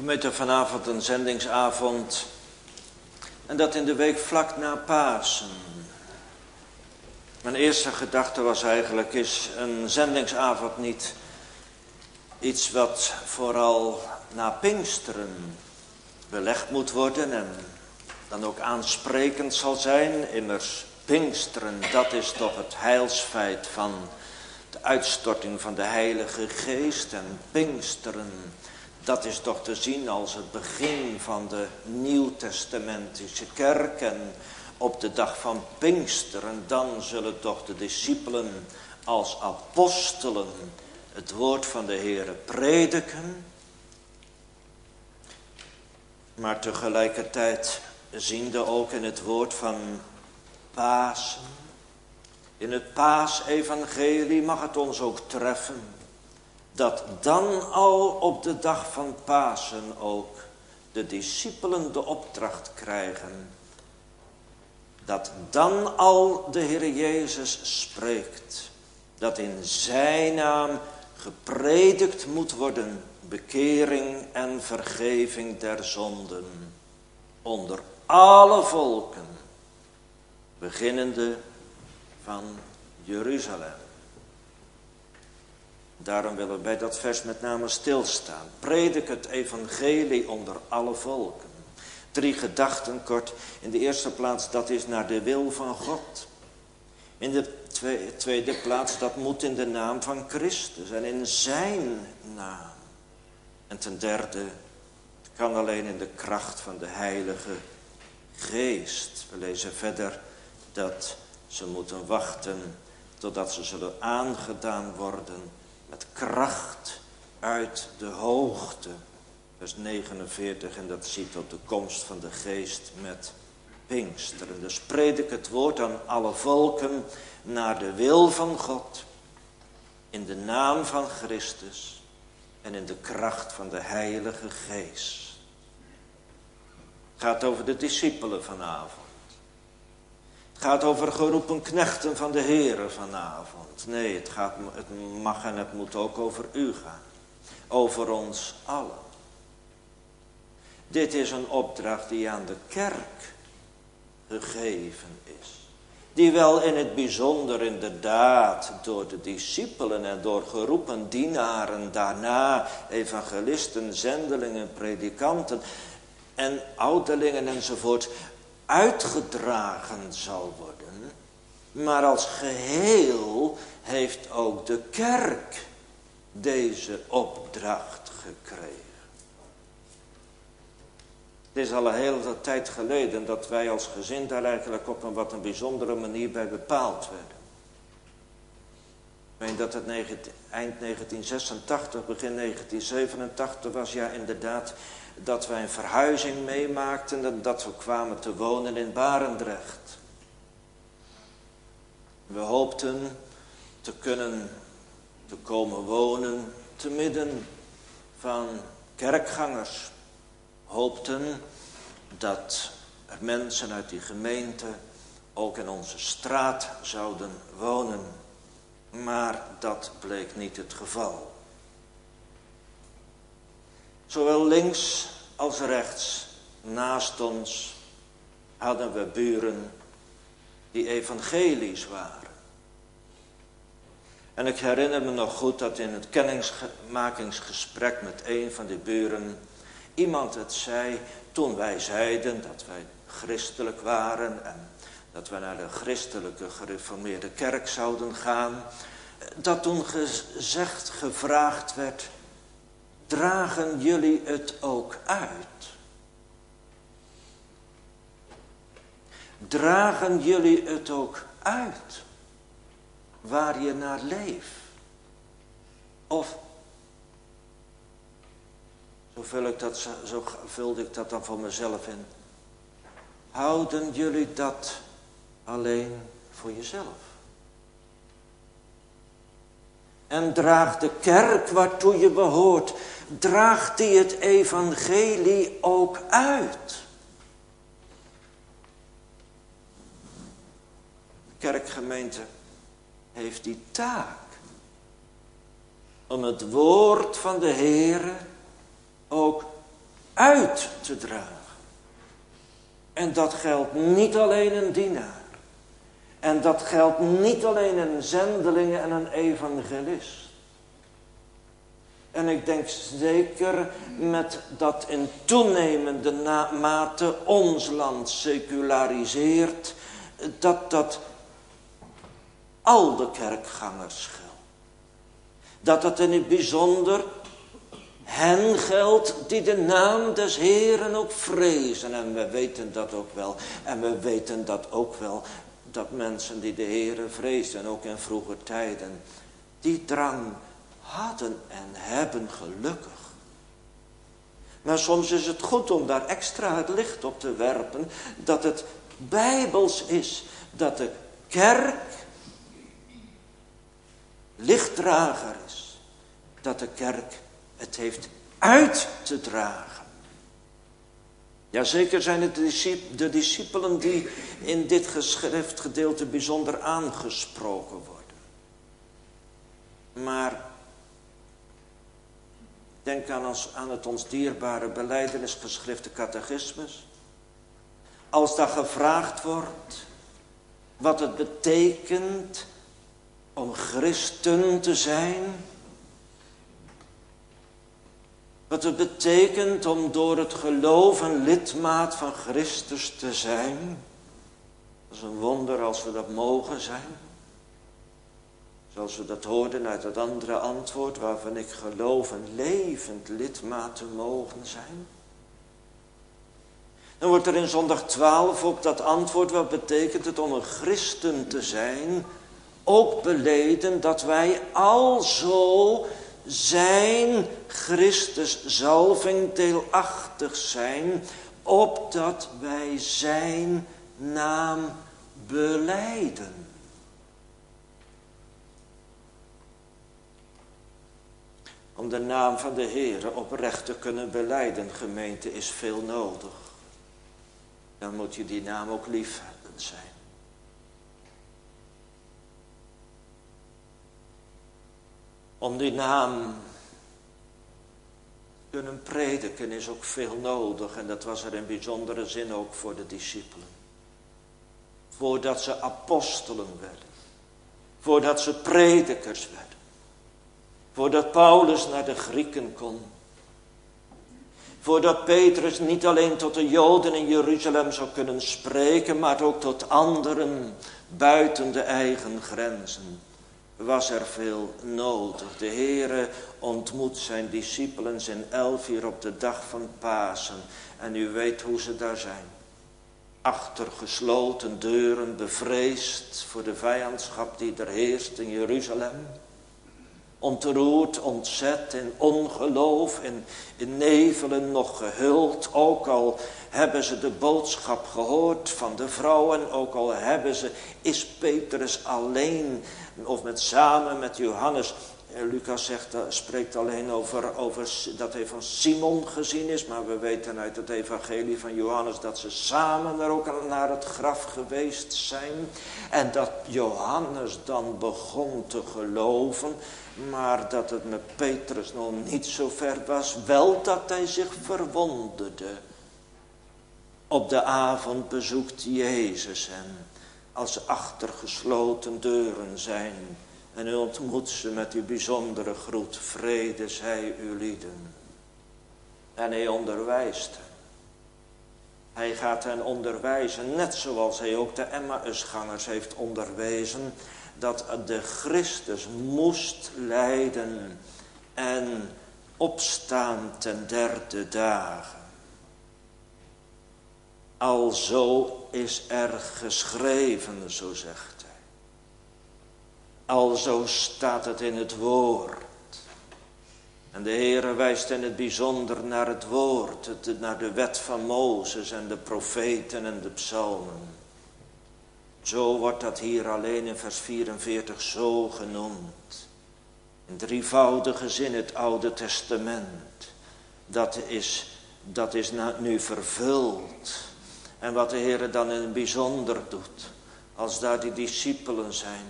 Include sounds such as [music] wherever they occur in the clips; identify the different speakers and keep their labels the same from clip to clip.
Speaker 1: Gemeente vanavond een zendingsavond. En dat in de week vlak na Pasen. Mijn eerste gedachte was eigenlijk, is een zendingsavond niet iets wat vooral na Pinksteren belegd moet worden en dan ook aansprekend zal zijn. Immers, Pinksteren, dat is toch het heilsfeit van de uitstorting van de Heilige Geest. En Pinksteren, dat is toch te zien als het begin van de Nieuwtestamentische kerk. En op de dag van Pinksteren, dan zullen toch de discipelen als apostelen het woord van de Heere prediken. Maar tegelijkertijd ziende ook in het woord van Pasen. In het paasevangelie mag het ons ook treffen. Dat dan al op de dag van Pasen ook de discipelen de opdracht krijgen. Dat dan al de Heer Jezus spreekt. Dat in zijn naam gepredikt moet worden bekering en vergeving der zonden onder alle volken, beginnende van Jeruzalem. Daarom willen we bij dat vers met name stilstaan. Predik het evangelie onder alle volken. Drie gedachten kort. In de eerste plaats, dat is naar de wil van God. In de tweede plaats, dat moet in de naam van Christus en in zijn naam. En ten derde, het kan alleen in de kracht van de Heilige Geest. We lezen verder dat ze moeten wachten totdat ze zullen aangedaan worden met kracht uit de hoogte. Vers 49 en dat ziet op de komst van de geest met Pinksteren. Dus predik het woord aan alle volken naar de wil van God. In de naam van Christus en in de kracht van de Heilige Geest. Het gaat over de discipelen vanavond. Gaat over geroepen knechten van de Heeren vanavond. Nee, het, gaat, het mag en het moet ook over u gaan. Over ons allen. Dit is een opdracht die aan de kerk gegeven is. Die wel in het bijzonder inderdaad door de discipelen en door geroepen dienaren, daarna evangelisten, zendelingen, predikanten en ouderlingen enzovoort uitgedragen zal worden. Maar als geheel heeft ook de kerk deze opdracht gekregen. Het is al een hele tijd geleden dat wij als gezin daar eigenlijk op een wat een bijzondere manier bij bepaald werden. Ik meen dat het eind 1986, begin 1987 was ja inderdaad dat wij een verhuizing meemaakten en dat we kwamen te wonen in Barendrecht. We hoopten te kunnen te komen wonen te midden van kerkgangers. Hoopten dat er mensen uit die gemeente ook in onze straat zouden wonen. Maar dat bleek niet het geval. Zowel links als rechts naast ons hadden we buren die evangelisch waren. En ik herinner me nog goed dat in het kennismakingsgesprek met een van die buren iemand het zei toen wij zeiden dat wij christelijk waren en dat we naar de christelijke gereformeerde kerk zouden gaan. Dat toen gezegd, gevraagd werd, dragen jullie het ook uit? Dragen jullie het ook uit waar je naar leeft? Of, zo, vul ik dat, zo vulde ik dat dan voor mezelf in, houden jullie dat alleen voor jezelf? En draagt de kerk waartoe je behoort, draagt die het evangelie ook uit. De kerkgemeente heeft die taak om het woord van de Heere ook uit te dragen. En dat geldt niet alleen een dienaar. En dat geldt niet alleen een zendeling en een evangelist. En ik denk zeker met dat in toenemende mate ons land seculariseert, dat dat al de kerkgangers geldt. Dat het in het bijzonder hen geldt die de naam des Heeren ook vrezen. En we weten dat ook wel. En we weten dat ook wel. Dat mensen die de Heeren vrezen, ook in vroege tijden, die drang hadden en hebben gelukkig. Maar soms is het goed om daar extra het licht op te werpen. Dat het bijbels is. Dat de kerk lichtdrager is. Dat de kerk het heeft uit te dragen. Jazeker zijn het de discipelen die in dit geschriftgedeelte bijzonder aangesproken worden. Maar denk aan, ons, aan het ons dierbare beleidenisgeschrifte catechismus. Als daar gevraagd wordt wat het betekent om christen te zijn wat het betekent om door het geloof een lidmaat van Christus te zijn. Dat is een wonder als we dat mogen zijn. Zoals we dat hoorden uit het andere antwoord waarvan ik geloof een levend lidmaat te mogen zijn. Dan wordt er in zondag 12 op dat antwoord wat betekent het om een christen te zijn ook beleden dat wij alzo zijn Christus zalving deelachtig zijn, opdat wij zijn naam beleiden. Om de naam van de Heer oprecht te kunnen beleiden, gemeente, is veel nodig. Dan moet je die naam ook lief zijn. Om die naam kunnen prediken is ook veel nodig. En dat was er in bijzondere zin ook voor de discipelen. Voordat ze apostelen werden. Voordat ze predikers werden. Voordat Paulus naar de Grieken kon. Voordat Petrus niet alleen tot de Joden in Jeruzalem zou kunnen spreken, maar ook tot anderen buiten de eigen grenzen was er veel nodig. De Heere ontmoet zijn discipelen in elf uur op de dag van Pasen. En u weet hoe ze daar zijn. Achter gesloten deuren, bevreesd voor de vijandschap die er heerst in Jeruzalem. Ontroerd, ontzet, in ongeloof, in, in nevelen nog gehuld. Ook al hebben ze de boodschap gehoord van de vrouwen. Ook al hebben ze, is Petrus alleen of met samen met Johannes. Lucas zegt, uh, spreekt alleen over, over dat hij van Simon gezien is. Maar we weten uit het evangelie van Johannes dat ze samen er ook naar het graf geweest zijn. En dat Johannes dan begon te geloven. Maar dat het met Petrus nog niet zo ver was. Wel dat hij zich verwonderde. Op de avond bezoekt Jezus hem als achter gesloten deuren zijn. En u ontmoet ze met uw bijzondere groet. Vrede zij uw lieden. En hij onderwijst hen. Hij gaat hen onderwijzen, net zoals hij ook de Emmausgangers heeft onderwezen, dat de Christus moest lijden en opstaan ten derde dagen. Alzo is er geschreven, zo zegt hij. Alzo staat het in het woord. En de Heere wijst in het bijzonder naar het woord, naar de wet van Mozes en de profeten en de psalmen. Zo wordt dat hier alleen in vers 44 zo genoemd. In drievoudige zin het Oude Testament. Dat is, dat is nu vervuld en wat de Heer dan in het bijzonder doet. Als daar die discipelen zijn.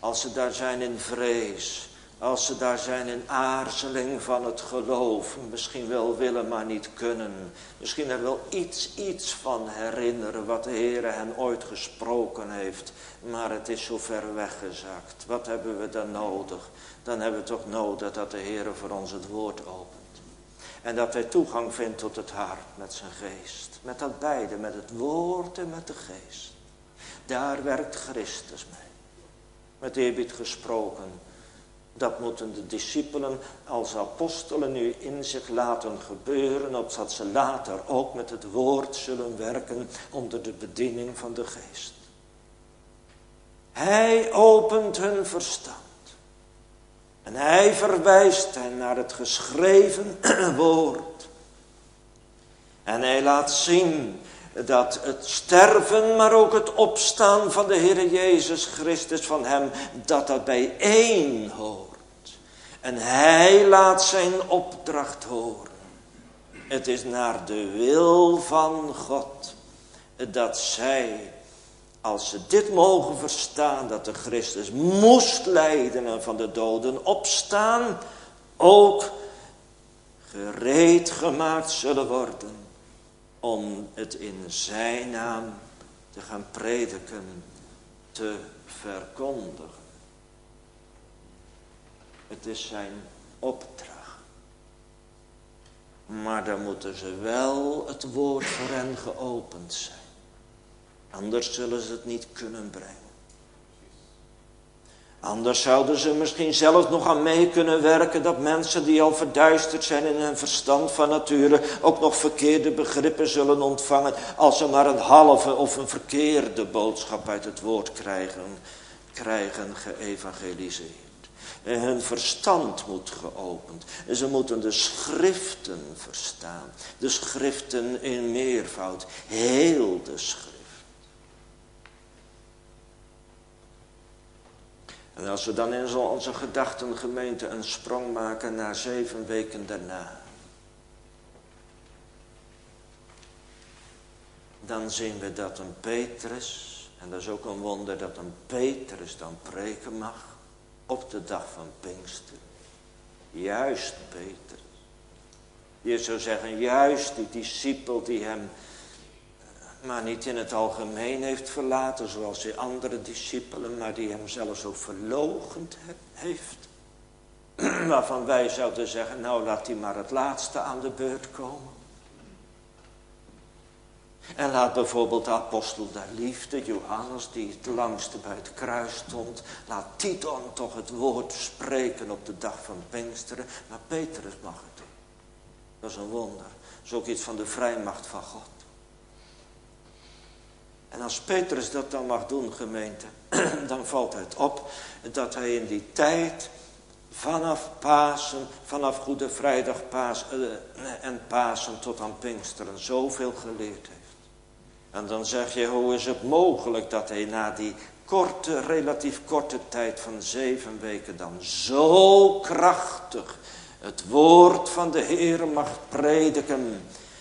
Speaker 1: Als ze daar zijn in vrees. Als ze daar zijn in aarzeling van het geloven, misschien wel willen maar niet kunnen. Misschien er wel iets, iets van herinneren wat de Heer hen ooit gesproken heeft. Maar het is zo ver weggezakt. Wat hebben we dan nodig? Dan hebben we toch nodig dat de Heer voor ons het woord opent. En dat hij toegang vindt tot het hart met zijn geest. Met dat beide, met het woord en met de geest. Daar werkt Christus mee. Met eerbied gesproken. Dat moeten de discipelen als apostelen nu in zich laten gebeuren, opdat ze later ook met het woord zullen werken onder de bediening van de geest. Hij opent hun verstand. En hij verwijst hen naar het geschreven [clears throat] woord. En hij laat zien dat het sterven, maar ook het opstaan van de Heer Jezus Christus van hem, dat dat bij één hoort. En hij laat zijn opdracht horen. Het is naar de wil van God dat zij, als ze dit mogen verstaan, dat de Christus moest lijden en van de doden opstaan, ook gereed gemaakt zullen worden om het in zijn naam te gaan prediken, te verkondigen. Het is zijn opdracht. Maar dan moeten ze wel het woord voor hen geopend zijn. Anders zullen ze het niet kunnen brengen. Anders zouden ze misschien zelfs nog aan mee kunnen werken dat mensen die al verduisterd zijn in hun verstand van nature ook nog verkeerde begrippen zullen ontvangen als ze maar een halve of een verkeerde boodschap uit het woord krijgen, krijgen geëvangeliseerd. En hun verstand moet geopend. En ze moeten de schriften verstaan. De schriften in meervoud. Heel de schrift. En als we dan in onze gedachtengemeente een sprong maken naar zeven weken daarna. Dan zien we dat een Petrus, en dat is ook een wonder dat een Petrus dan preken mag op de dag van Pinkster. Juist Peter. Je zou zeggen, juist die discipel die hem maar niet in het algemeen heeft verlaten, zoals die andere discipelen, maar die hem zelfs ook verlogend heeft. [clears throat] Waarvan wij zouden zeggen, nou laat hij maar het laatste aan de beurt komen. En laat bijvoorbeeld de apostel der liefde, Johannes, die het langste bij het kruis stond, laat Titon toch het woord spreken op de dag van Pinksteren. Maar Petrus mag het doen. Dat is een wonder. Dat is ook iets van de vrijmacht van God. En als Petrus dat dan mag doen, gemeente, [clears throat] dan valt het op dat hij in die tijd vanaf Pasen, vanaf Goede Vrijdag Paas, eh, en Pasen tot aan Pinksteren zoveel geleerd heeft. En dan zeg je, hoe is het mogelijk dat hij na die korte, relatief korte tijd van zeven weken dan zo krachtig het woord van de Heer mag prediken.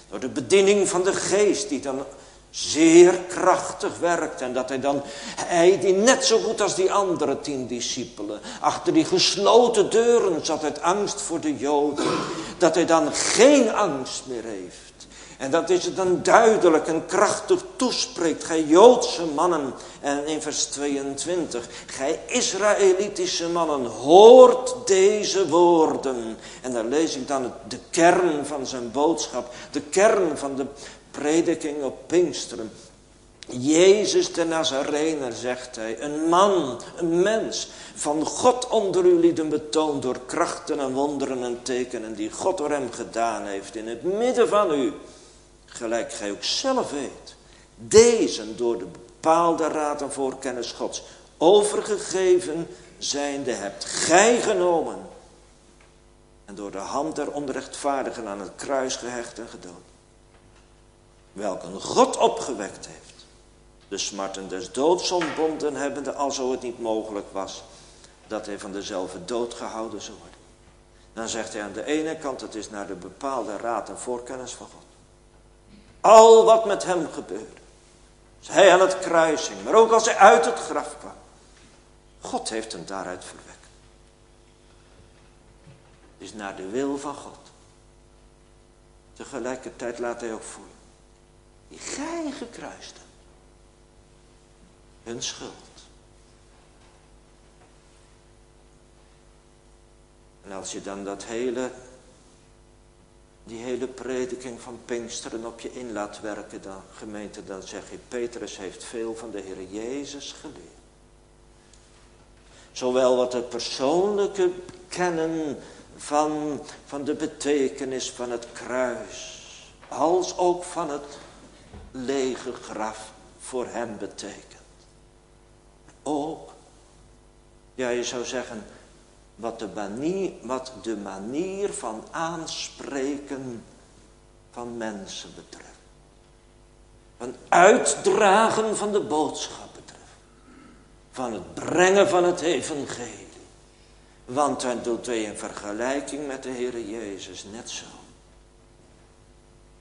Speaker 1: Door de bediening van de geest die dan zeer krachtig werkt. En dat hij dan, hij die net zo goed als die andere tien discipelen, achter die gesloten deuren zat uit angst voor de Joden. Dat hij dan geen angst meer heeft. En dat is het dan duidelijk en krachtig toespreekt. Gij Joodse mannen. En in vers 22. Gij Israëlitische mannen. Hoort deze woorden. En daar lees ik dan de kern van zijn boodschap. De kern van de prediking op Pinksteren. Jezus de Nazarener, zegt hij, een man, een mens, van God onder u lieden betoond door krachten en wonderen en tekenen die God door hem gedaan heeft in het midden van u gelijk gij ook zelf weet, deze door de bepaalde raad en voorkennis Gods overgegeven zijnde hebt gij genomen en door de hand der onrechtvaardigen aan het kruis gehecht en gedood. Welke God opgewekt heeft, de smarten des doods ontbonden hebbende, alzo het niet mogelijk was dat hij van dezelfde dood gehouden zou worden. Dan zegt hij aan de ene kant, het is naar de bepaalde raad en voorkennis van God. Al wat met hem gebeurde. Als hij aan het kruising, maar ook als hij uit het graf kwam. God heeft hem daaruit verwekt. is naar de wil van God. Tegelijkertijd laat hij ook voelen. Gij gekruist hebt. Hun schuld. En als je dan dat hele, die hele prediking van Pinksteren op je in laat werken, dan gemeente, dan zeg je, Petrus heeft veel van de Heer Jezus geleerd. Zowel wat het persoonlijke kennen van, van de betekenis van het kruis, als ook van het lege graf voor hem betekent. Ook, ja je zou zeggen, wat de manier, wat de manier van aanspreken van mensen betreft. Van uitdragen van de boodschap betreft. Van het brengen van het evangelie. Want dan doet hij in vergelijking met de Heer Jezus net zo.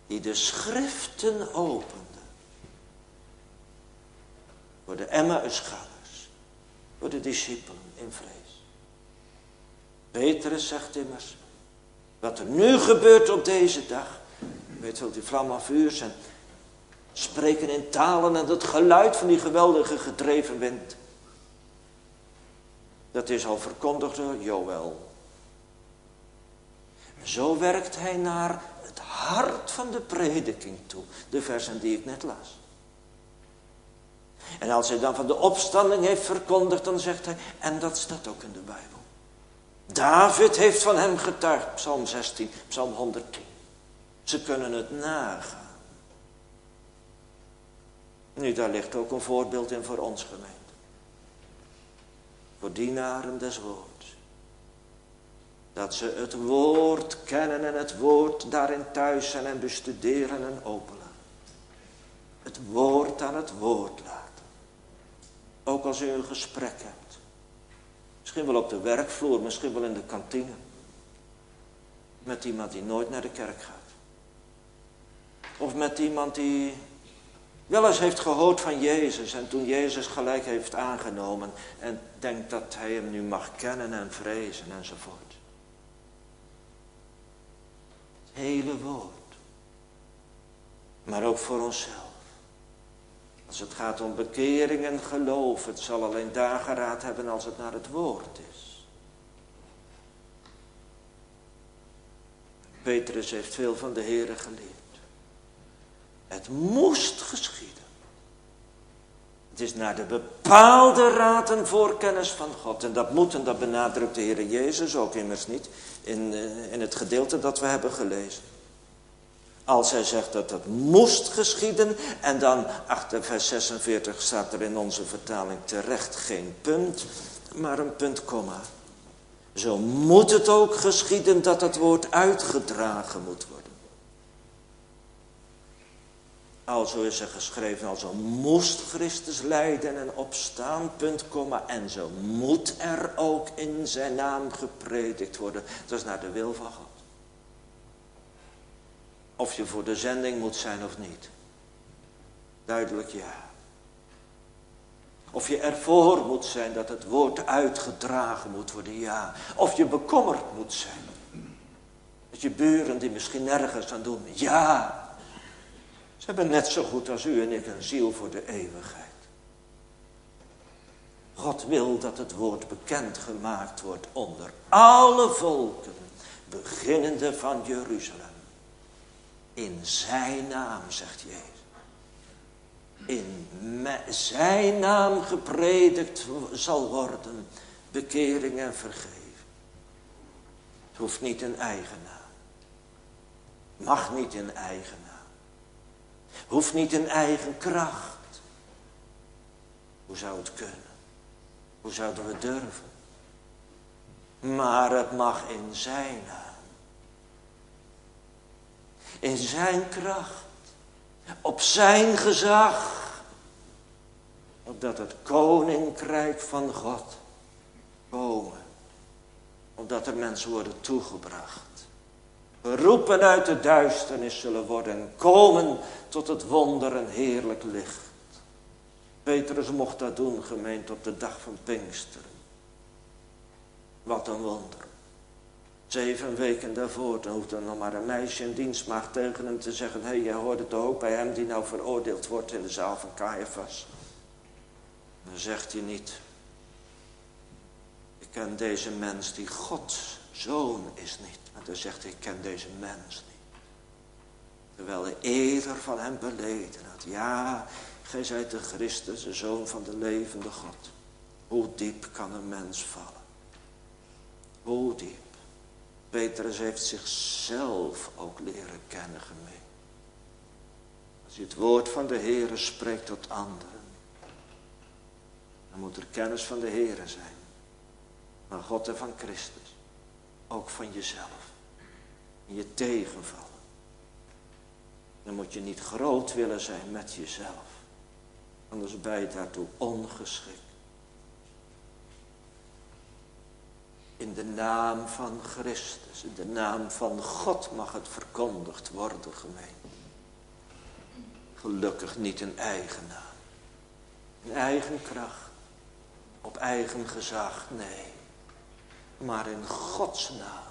Speaker 1: Die de schriften opende. Voor de Emmausgangers. Voor de discipelen in vrees. Petrus zegt immers, wat er nu gebeurt op deze dag, weet wel, die vlam vuur zijn, spreken in talen en het geluid van die geweldige gedreven wind. Dat is al verkondigd door Joël. Zo werkt hij naar het hart van de prediking toe, de versen die ik net las. En als hij dan van de opstanding heeft verkondigd, dan zegt hij, en dat staat ook in de Bijbel. David heeft van hem getuigd, Psalm 16, Psalm 110. Ze kunnen het nagaan. Nu, daar ligt ook een voorbeeld in voor ons gemeente. Voor dienaren des woords. Dat ze het woord kennen en het woord daarin thuis zijn en bestuderen en openen. Het woord aan het woord laten. Ook als u een gesprek hebt. Misschien wel op de werkvloer, misschien wel in de kantine. Met iemand die nooit naar de kerk gaat. Of met iemand die wel eens heeft gehoord van Jezus en toen Jezus gelijk heeft aangenomen en denkt dat hij hem nu mag kennen en vrezen enzovoort. Het hele woord. Maar ook voor onszelf. Als het gaat om bekering en geloof, het zal alleen dageraad hebben als het naar het woord is. Petrus heeft veel van de Heere geleerd. Het moest geschieden. Het is naar de bepaalde raad en voorkennis van God. En dat moet, en dat benadrukt de Heer Jezus ook immers niet, in, eh, in het gedeelte dat we hebben gelezen. Als hij zegt dat het moest geschieden. En dan achter vers 46 staat er in onze vertaling terecht geen punt. Maar een punt komma. Zo moet het ook geschieden dat het woord uitgedragen moet worden. Alzo is er geschreven, alzo moest Christus lijden en opstaan, punt, komma. En zo moet er ook in zijn naam gepredikt worden. Dat is naar de wil van God. Of je voor de zending moet zijn of niet. Duidelijk ja. Of je ervoor moet zijn dat het woord uitgedragen moet worden, ja. Of je bekommerd moet zijn. Dat je buren die misschien nergens aan doen, ja. Ze hebben net zo goed als u en ik een ziel voor de eeuwigheid. God wil dat het woord bekend gemaakt wordt onder alle volken, beginnende van Jeruzalem. In zijn naam, zegt Jezus. In zijn naam gepredikt zal worden bekering en vergeving. Het hoeft niet in eigen naam. Mag niet in eigen naam. Hoeft niet in eigen kracht. Hoe zou het kunnen? Hoe zouden we durven? Maar het mag in zijn naam in zijn kracht, op zijn gezag, opdat het koninkrijk van God komen, opdat er mensen worden toegebracht. Geroepen uit de duisternis zullen worden en komen tot het wonder en heerlijk licht. Petrus mocht dat doen, gemeend op de dag van Pinksteren. Wat een wonder. Zeven weken daarvoor, dan hoeft er nog maar een meisje in dienstmaagd tegen hem te zeggen... hé, hey, jij hoort het ook bij hem die nou veroordeeld wordt in de zaal van Caiaphas. Dan zegt hij niet... Ik ken deze mens die Gods zoon is niet. Maar dan zegt hij, ik ken deze mens niet. Terwijl hij eerder van hem beleden had. Ja, gij zijt de Christus, de zoon van de levende God. Hoe diep kan een mens vallen? Hoe diep? Petrus heeft zichzelf ook leren kennen gemeen. Als je het woord van de Heere spreekt tot anderen. Dan moet er kennis van de Heere zijn. Van God en van Christus. Ook van jezelf. In je tegenvallen. Dan moet je niet groot willen zijn met jezelf. Anders ben je daartoe ongeschikt. In de naam van Christus, in de naam van God mag het verkondigd worden, gemeen. Gelukkig niet in eigen naam. In eigen kracht. Op eigen gezag, nee. Maar in Gods naam.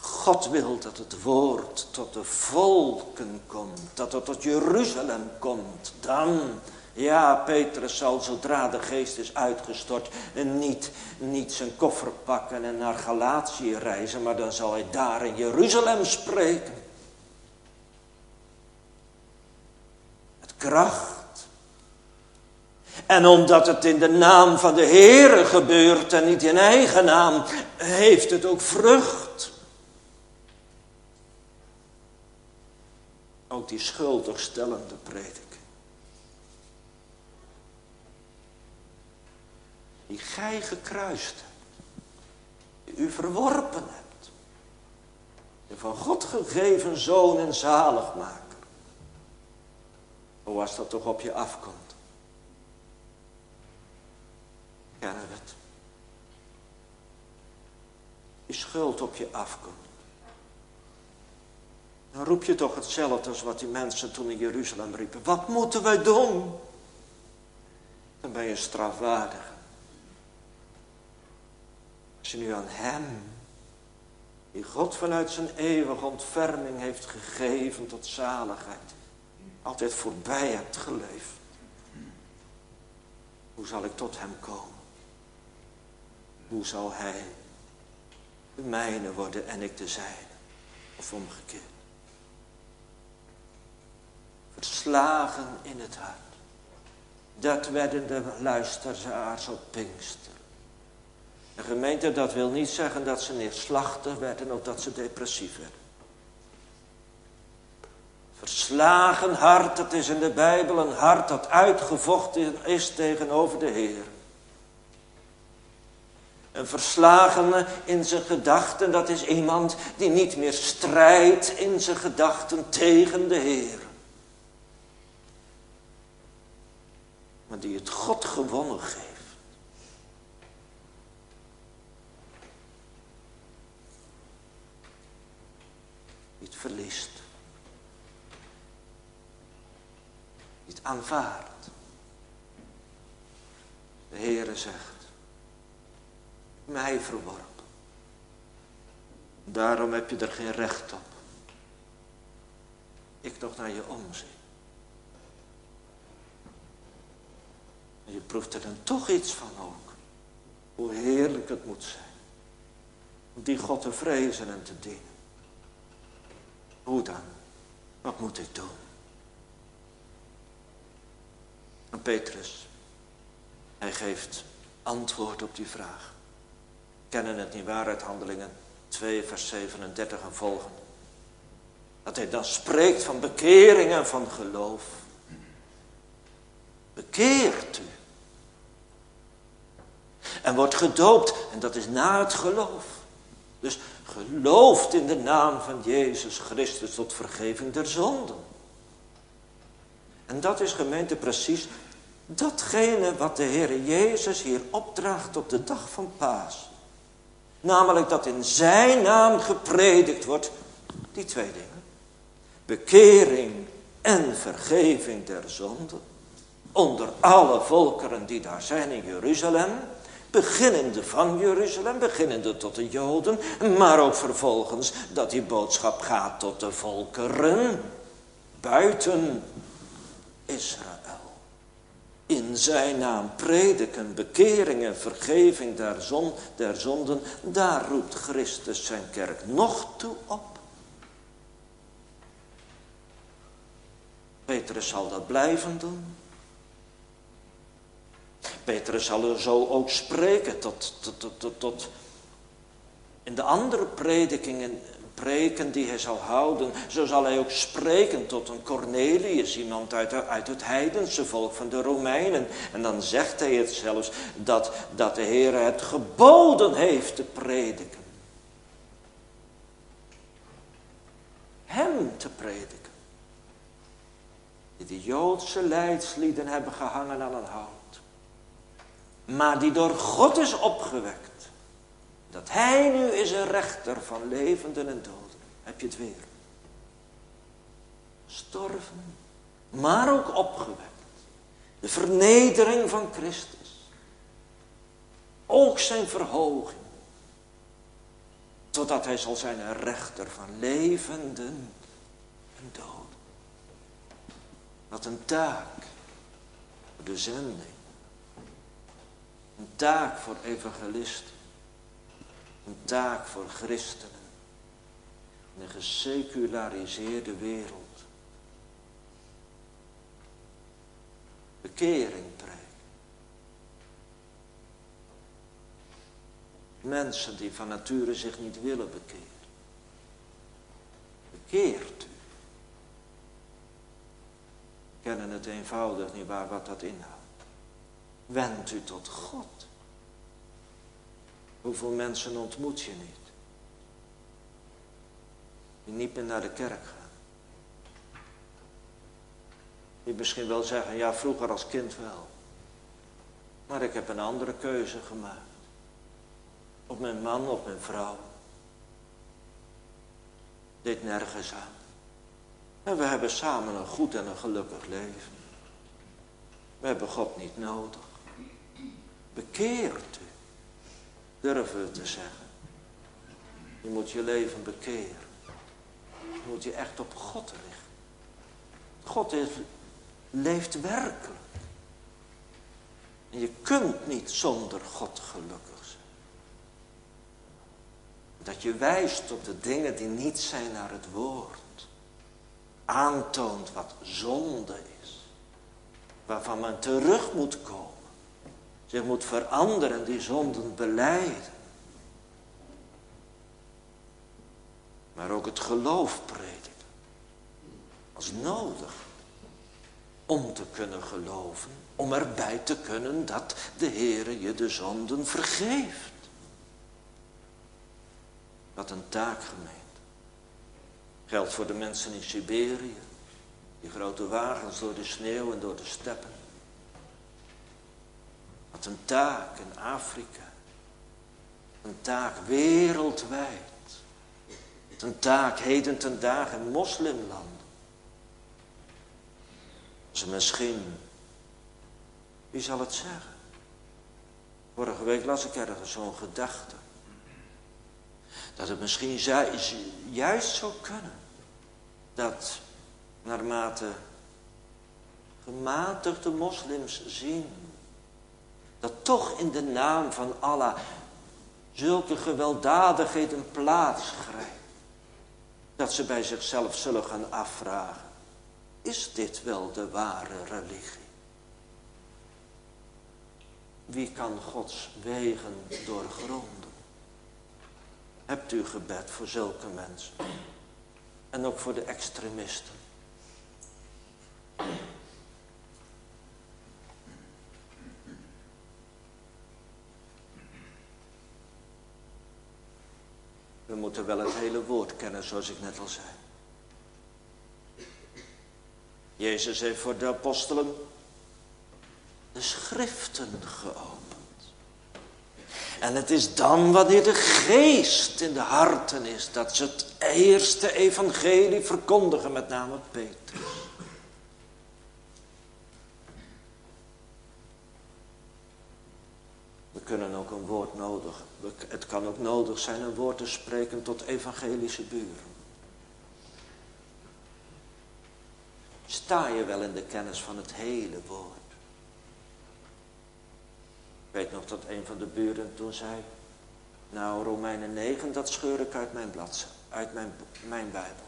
Speaker 1: God wil dat het woord tot de volken komt. Dat het tot Jeruzalem komt. Dan ja, Petrus zal zodra de geest is uitgestort niet, niet zijn koffer pakken en naar Galatië reizen, maar dan zal hij daar in Jeruzalem spreken. Met kracht. En omdat het in de naam van de Heere gebeurt en niet in eigen naam, heeft het ook vrucht. Ook die schuldig stellende die gij gekruist hebt, u verworpen hebt, de van God gegeven zoon en zaligmaker. Hoe was dat toch op je afkomt? Kennen we schuld op je afkomt. Dan roep je toch hetzelfde als wat die mensen toen in Jeruzalem riepen. Wat moeten wij doen? Dan ben je strafwaardig. Je nu aan hem, die God vanuit zijn eeuwige ontferming heeft gegeven tot zaligheid, altijd voorbij hebt geleefd. Hoe zal ik tot hem komen? Hoe zal hij de mijne worden en ik de zijne? Of omgekeerd. Verslagen in het hart. Dat werden de luisteraars op Pinkster. De gemeente, dat wil niet zeggen dat ze neerslachtig werden of dat ze depressief werden. Verslagen hart, dat is in de Bijbel een hart dat uitgevochten is tegenover de Heer. Een verslagene in zijn gedachten, dat is iemand die niet meer strijdt in zijn gedachten tegen de Heer. Maar die het God gewonnen geeft. Verliest. Niet aanvaardt. De Heere zegt, mij verworpen. Daarom heb je er geen recht op. Ik nog naar je omzien. En je proeft er dan toch iets van ook. Hoe heerlijk het moet zijn. Om die God te vrezen en te dienen. Hoe dan? Wat moet ik doen? En Petrus, hij geeft antwoord op die vraag. Kennen het niet waar uit handelingen 2 vers 37 en volgende. Dat hij dan spreekt van bekering en van geloof. Bekeert u. En wordt gedoopt. En dat is na het geloof. Dus gelooft in de naam van Jezus Christus tot vergeving der zonden. En dat is gemeente precies datgene wat de Heer Jezus hier opdraagt op de dag van Paas. Namelijk dat in zijn naam gepredikt wordt, die twee dingen. Bekering en vergeving der zonden. Onder alle volkeren die daar zijn in Jeruzalem. Beginnende van Jeruzalem, beginnende tot de Joden, maar ook vervolgens dat die boodschap gaat tot de volkeren buiten Israël. In zijn naam prediken, bekering en vergeving der, zon, der zonden, daar roept Christus zijn kerk nog toe op. Petrus zal dat blijven doen. Petrus zal er zo ook spreken tot, tot, tot, tot, in de andere predikingen, preken die hij zal houden, zo zal hij ook spreken tot een Cornelius, iemand uit, uit het heidense volk van de Romeinen. En dan zegt hij het zelfs dat, dat de Heer het geboden heeft te prediken. Hem te prediken. Die de Joodse leidslieden hebben gehangen aan een hout maar die door God is opgewekt. Dat hij nu is een rechter van levenden en doden. Heb je het weer? Storven, maar ook opgewekt. De vernedering van Christus. Ook zijn verhoging. Totdat hij zal zijn een rechter van levenden en doden. Wat een taak. De zending. Een taak voor evangelisten. Een taak voor christenen. In een geseculariseerde wereld. Bekering brengen. Mensen die van nature zich niet willen bekeren. Bekeert u. Kennen het eenvoudig niet waar wat dat inhoudt. Wend u tot God. Hoeveel mensen ontmoet je niet? Die niet meer naar de kerk gaan. Die misschien wel zeggen, ja vroeger als kind wel. Maar ik heb een andere keuze gemaakt. Op mijn man, op mijn vrouw. Dit nergens aan. En we hebben samen een goed en een gelukkig leven. We hebben God niet nodig. Bekeert u. Durven we te zeggen. Je moet je leven bekeren. Je moet je echt op God richten. God is, leeft werkelijk. En je kunt niet zonder God gelukkig zijn. Dat je wijst op de dingen die niet zijn naar het woord. Aantoont wat zonde is. Waarvan men terug moet komen zich moet veranderen, die zonden beleiden. Maar ook het geloof prediken. Als nodig. Om te kunnen geloven. Om erbij te kunnen dat de Heere je de zonden vergeeft. Wat een taak gemeend. Geldt voor de mensen in Siberië. Die grote wagens door de sneeuw en door de steppen. Wat een taak in Afrika. Een taak wereldwijd. Een taak heden ten dagen in moslimlanden. Ze misschien, wie zal het zeggen? Vorige week las ik ergens zo'n gedachte. Dat het misschien juist zou kunnen. Dat naarmate gematigde moslims zien dat toch in de naam van Allah zulke gewelddadigheden plaats grijpt. Dat ze bij zichzelf zullen gaan afvragen. Is dit wel de ware religie? Wie kan Gods wegen doorgronden? Hebt u gebed voor zulke mensen? En ook voor de extremisten. We moeten wel het hele woord kennen, zoals ik net al zei. Jezus heeft voor de apostelen de schriften geopend. En het is dan wanneer de geest in de harten is, dat ze het eerste evangelie verkondigen, met name Petrus. We kunnen ook een woord nodig. Het kan ook nodig zijn een woord te spreken tot evangelische buren. Sta je wel in de kennis van het hele woord? Ik weet nog dat een van de buren toen zei, nou Romeinen 9, dat scheur ik uit mijn blad, uit mijn, mijn Bijbel.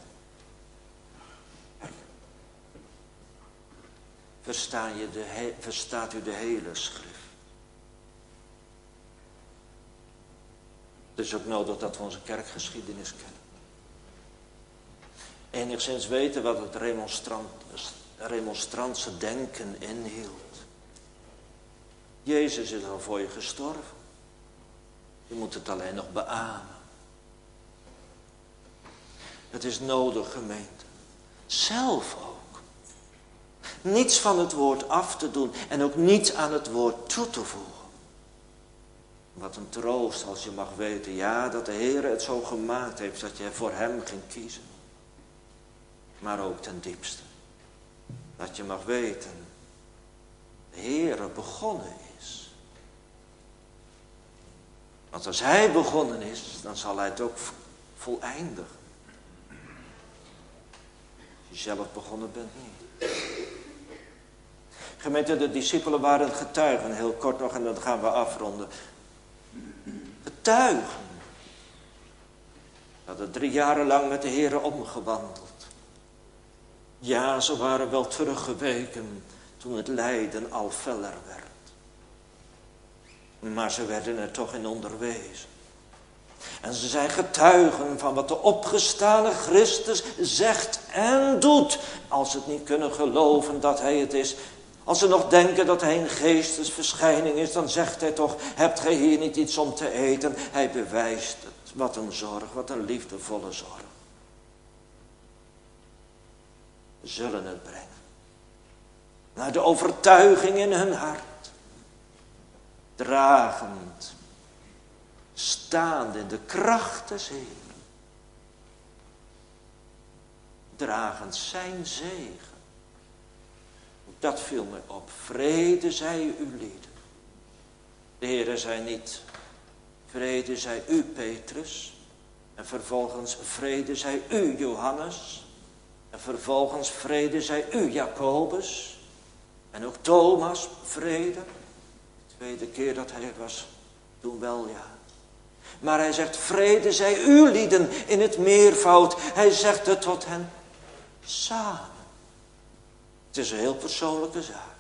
Speaker 1: Versta je de, verstaat u de hele schrift? Het is ook nodig dat we onze kerkgeschiedenis kennen. Enigszins weten wat het remonstrant, remonstrantse denken inhield. Jezus is al voor je gestorven. Je moet het alleen nog beamen. Het is nodig, gemeente. Zelf ook. Niets van het woord af te doen en ook niets aan het woord toe te voegen. Wat een troost als je mag weten, ja, dat de Heer het zo gemaakt heeft dat je voor Hem ging kiezen. Maar ook ten diepste. Dat je mag weten, de Heer begonnen is. Want als Hij begonnen is, dan zal Hij het ook voleindigen. Als je zelf begonnen bent niet. Gemeente, de discipelen waren getuigen, heel kort nog, en dan gaan we afronden getuigen. Dat hadden drie jaren lang met de Heer omgewandeld. Ja, ze waren wel teruggeweken toen het lijden al feller werd. Maar ze werden er toch in onderwezen. En ze zijn getuigen van wat de opgestane Christus zegt en doet. Als ze het niet kunnen geloven dat hij het is, als ze nog denken dat hij een geestesverschijning is, dan zegt hij toch, hebt gij hier niet iets om te eten? Hij bewijst het. Wat een zorg, wat een liefdevolle zorg. Zullen het brengen. Naar de overtuiging in hun hart. Dragend. Staande in de kracht des. Dragend zijn zegen. Dat viel me op. Vrede zij u lieden. De Heere zei niet, vrede zij u Petrus. En vervolgens vrede zij u Johannes. En vervolgens vrede zij u Jacobus. En ook Thomas vrede. De tweede keer dat hij was, toen wel ja. Maar hij zegt, vrede zij u lieden in het meervoud. Hij zegt het tot hen samen. Het is een heel persoonlijke zaak.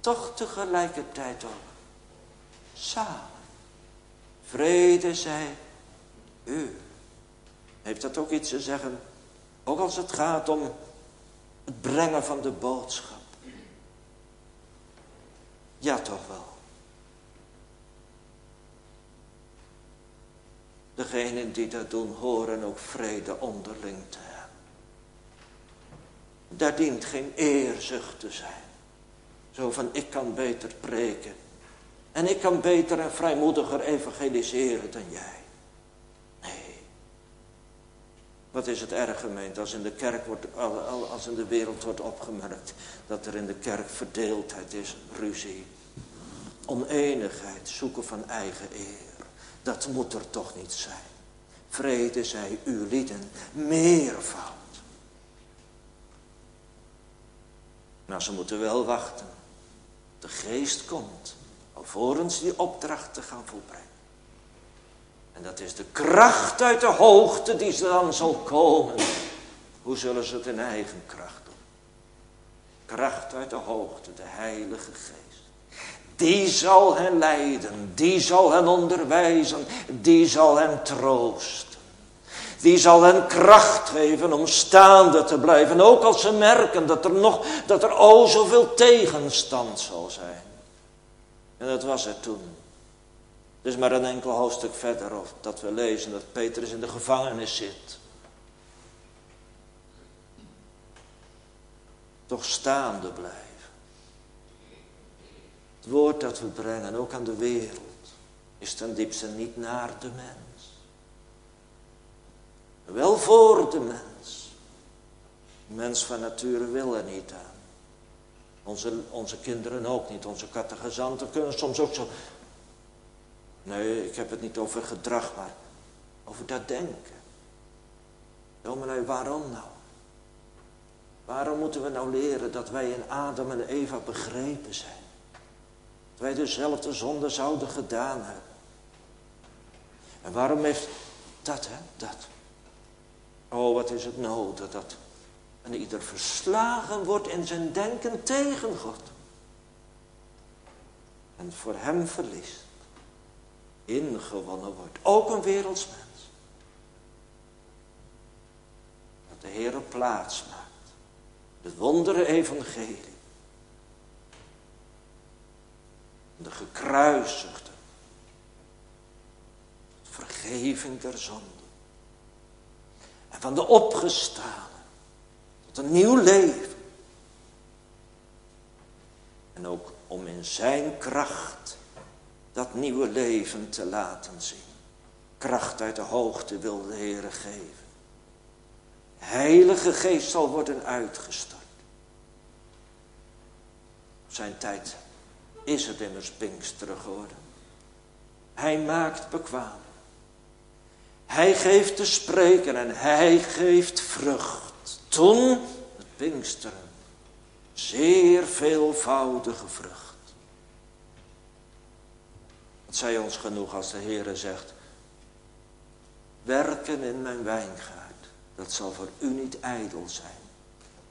Speaker 1: Toch tegelijkertijd ook. Samen. Vrede zij u. Heeft dat ook iets te zeggen? Ook als het gaat om het brengen van de boodschap. Ja, toch wel. Degenen die dat doen, horen ook vrede onderling te hebben. Daar dient geen eerzucht te zijn. Zo van, ik kan beter preken. En ik kan beter en vrijmoediger evangeliseren dan jij. Nee. Wat is het erg gemeend als in de kerk wordt, als in de wereld wordt opgemerkt dat er in de kerk verdeeldheid is, ruzie, oneenigheid, zoeken van eigen eer. Dat moet er toch niet zijn. Vrede zij u lieden, meervoud. Maar ze moeten wel wachten. De geest komt. Alvorens die opdracht te gaan volbrengen. En dat is de kracht uit de hoogte die ze dan zal komen. Hoe zullen ze het in eigen kracht doen? Kracht uit de hoogte, de heilige geest. Die zal hen leiden, die zal hen onderwijzen, die zal hen troosten. Die zal hen kracht geven om staande te blijven. Ook als ze merken dat er nog, dat er o zoveel tegenstand zal zijn. En dat was het toen. Dus maar een enkel hoofdstuk verder of dat we lezen dat Petrus in de gevangenis zit. Toch staande blijven. Het woord dat we brengen, ook aan de wereld, is ten diepste niet naar de mens. Wel voor de mens. De mens van nature wil er niet aan. Onze, onze kinderen ook niet. Onze catechizanten kunnen soms ook zo Nee, ik heb het niet over gedrag, maar over dat denken. Dominee, waarom nou? Waarom moeten we nou leren dat wij in Adam en Eva begrepen zijn? Dat wij dezelfde zonde zouden gedaan hebben. En waarom heeft dat, hè, dat? Oh, wat is het nodig dat en ieder verslagen wordt in zijn denken tegen God. En voor hem verliest. Ingewonnen wordt. Ook een wereldsmens. Dat de Heer plaats maakt. De wondere evangelie. De gekruisigde. Vergeving der zonde. En van de opgestaan een nieuw leven. En ook om in zijn kracht dat nieuwe leven te laten zien. Kracht uit de hoogte wil de Heer geven. Heilige geest zal worden uitgestort. Op zijn tijd is het immers Pinksteren geworden. Hij maakt bekwaam. Hij geeft te spreken en hij geeft vrucht. Toen, het Pinksteren, zeer veelvoudige vrucht. Het zij ons genoeg als de Heere zegt, werken in mijn wijngaard, dat zal voor u niet ijdel zijn.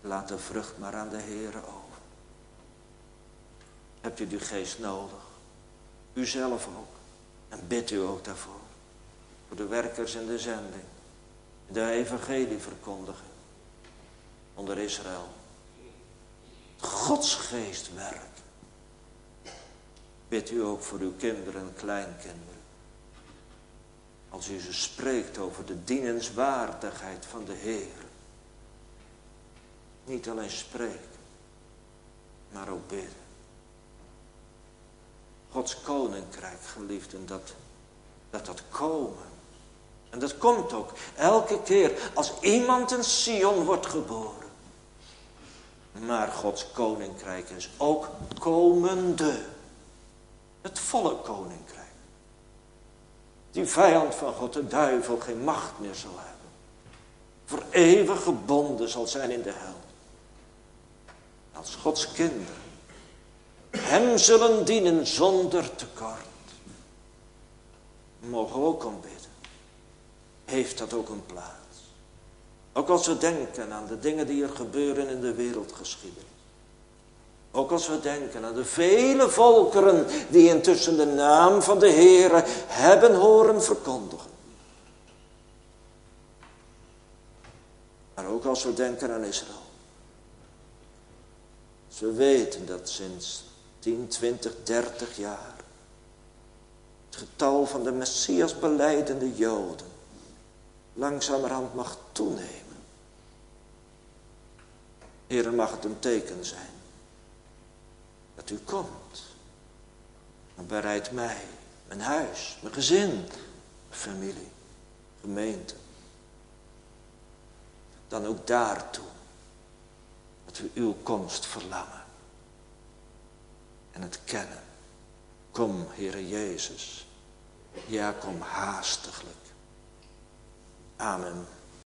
Speaker 1: Laat de vrucht maar aan de Heere over. Hebt u die geest nodig? U zelf ook. En bid u ook daarvoor. Voor de werkers in de zending. De evangelie verkondigen onder Israël. Gods geest werkt. Bid u ook voor uw kinderen en kleinkinderen. Als u ze spreekt over de dienenswaardigheid van de Heer. Niet alleen spreken, maar ook bidden. Gods koninkrijk, geliefden, dat dat, dat komen. En dat komt ook elke keer als iemand in Sion wordt geboren. Maar Gods koninkrijk is ook komende. Het volle koninkrijk. Die vijand van God, de duivel, geen macht meer zal hebben. Voor eeuwig gebonden zal zijn in de hel. Als Gods kinderen hem zullen dienen zonder tekort. Mogen we ook om bidden. Heeft dat ook een plaats. Ook als we denken aan de dingen die er gebeuren in de wereldgeschiedenis. Ook als we denken aan de vele volkeren die intussen de naam van de Heere hebben horen verkondigen. Maar ook als we denken aan Israël. We weten dat sinds 10, 20, 30 jaar het getal van de Messias beleidende Joden langzamerhand mag toenemen. Heer, mag het een teken zijn dat u komt. En bereid mij, mijn huis, mijn gezin, mijn familie, gemeente. Dan ook daartoe dat we uw komst verlangen. En het kennen. Kom, Heere Jezus. Ja, kom haastiglijk. Amen.